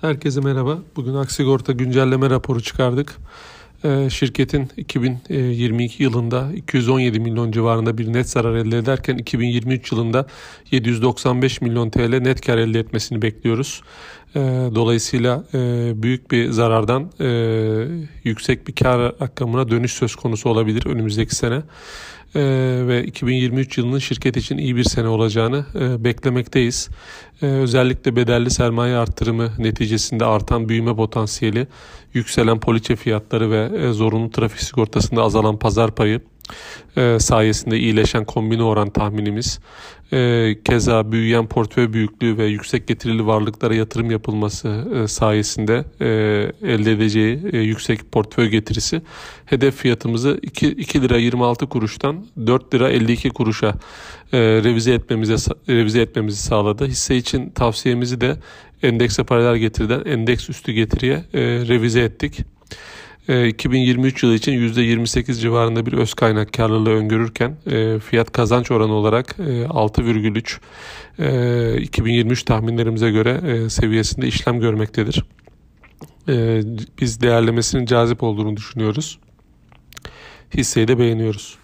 Herkese merhaba. Bugün Aksigorta güncelleme raporu çıkardık. Ee, şirketin 2022 yılında 217 milyon civarında bir net zarar elde ederken 2023 yılında 795 milyon TL net kar elde etmesini bekliyoruz. Ee, dolayısıyla e, büyük bir zarardan e, yüksek bir kar rakamına dönüş söz konusu olabilir önümüzdeki sene. Ee, ve 2023 yılının şirket için iyi bir sene olacağını e, beklemekteyiz. özellikle bedelli sermaye arttırımı neticesinde artan büyüme potansiyeli, yükselen poliçe fiyatları ve zorunlu trafik sigortasında azalan pazar payı e, sayesinde iyileşen kombine oran tahminimiz. E, keza büyüyen portföy büyüklüğü ve yüksek getirili varlıklara yatırım yapılması e, sayesinde e, elde edeceği e, yüksek portföy getirisi hedef fiyatımızı 2, 2 lira 26 kuruştan 4 lira 52 kuruşa revize etmemize revize etmemizi sağladı. Hisse için tavsiyemizi de endekse paralel getiriden endeks üstü getiriye revize ettik. 2023 e, yılı için %28 civarında bir öz kaynak karlılığı öngörürken e, fiyat kazanç oranı olarak 6,3 e, 2023 tahminlerimize göre seviyesinde işlem görmektedir. Biz değerlemesinin cazip olduğunu düşünüyoruz. Hisseyi de beğeniyoruz.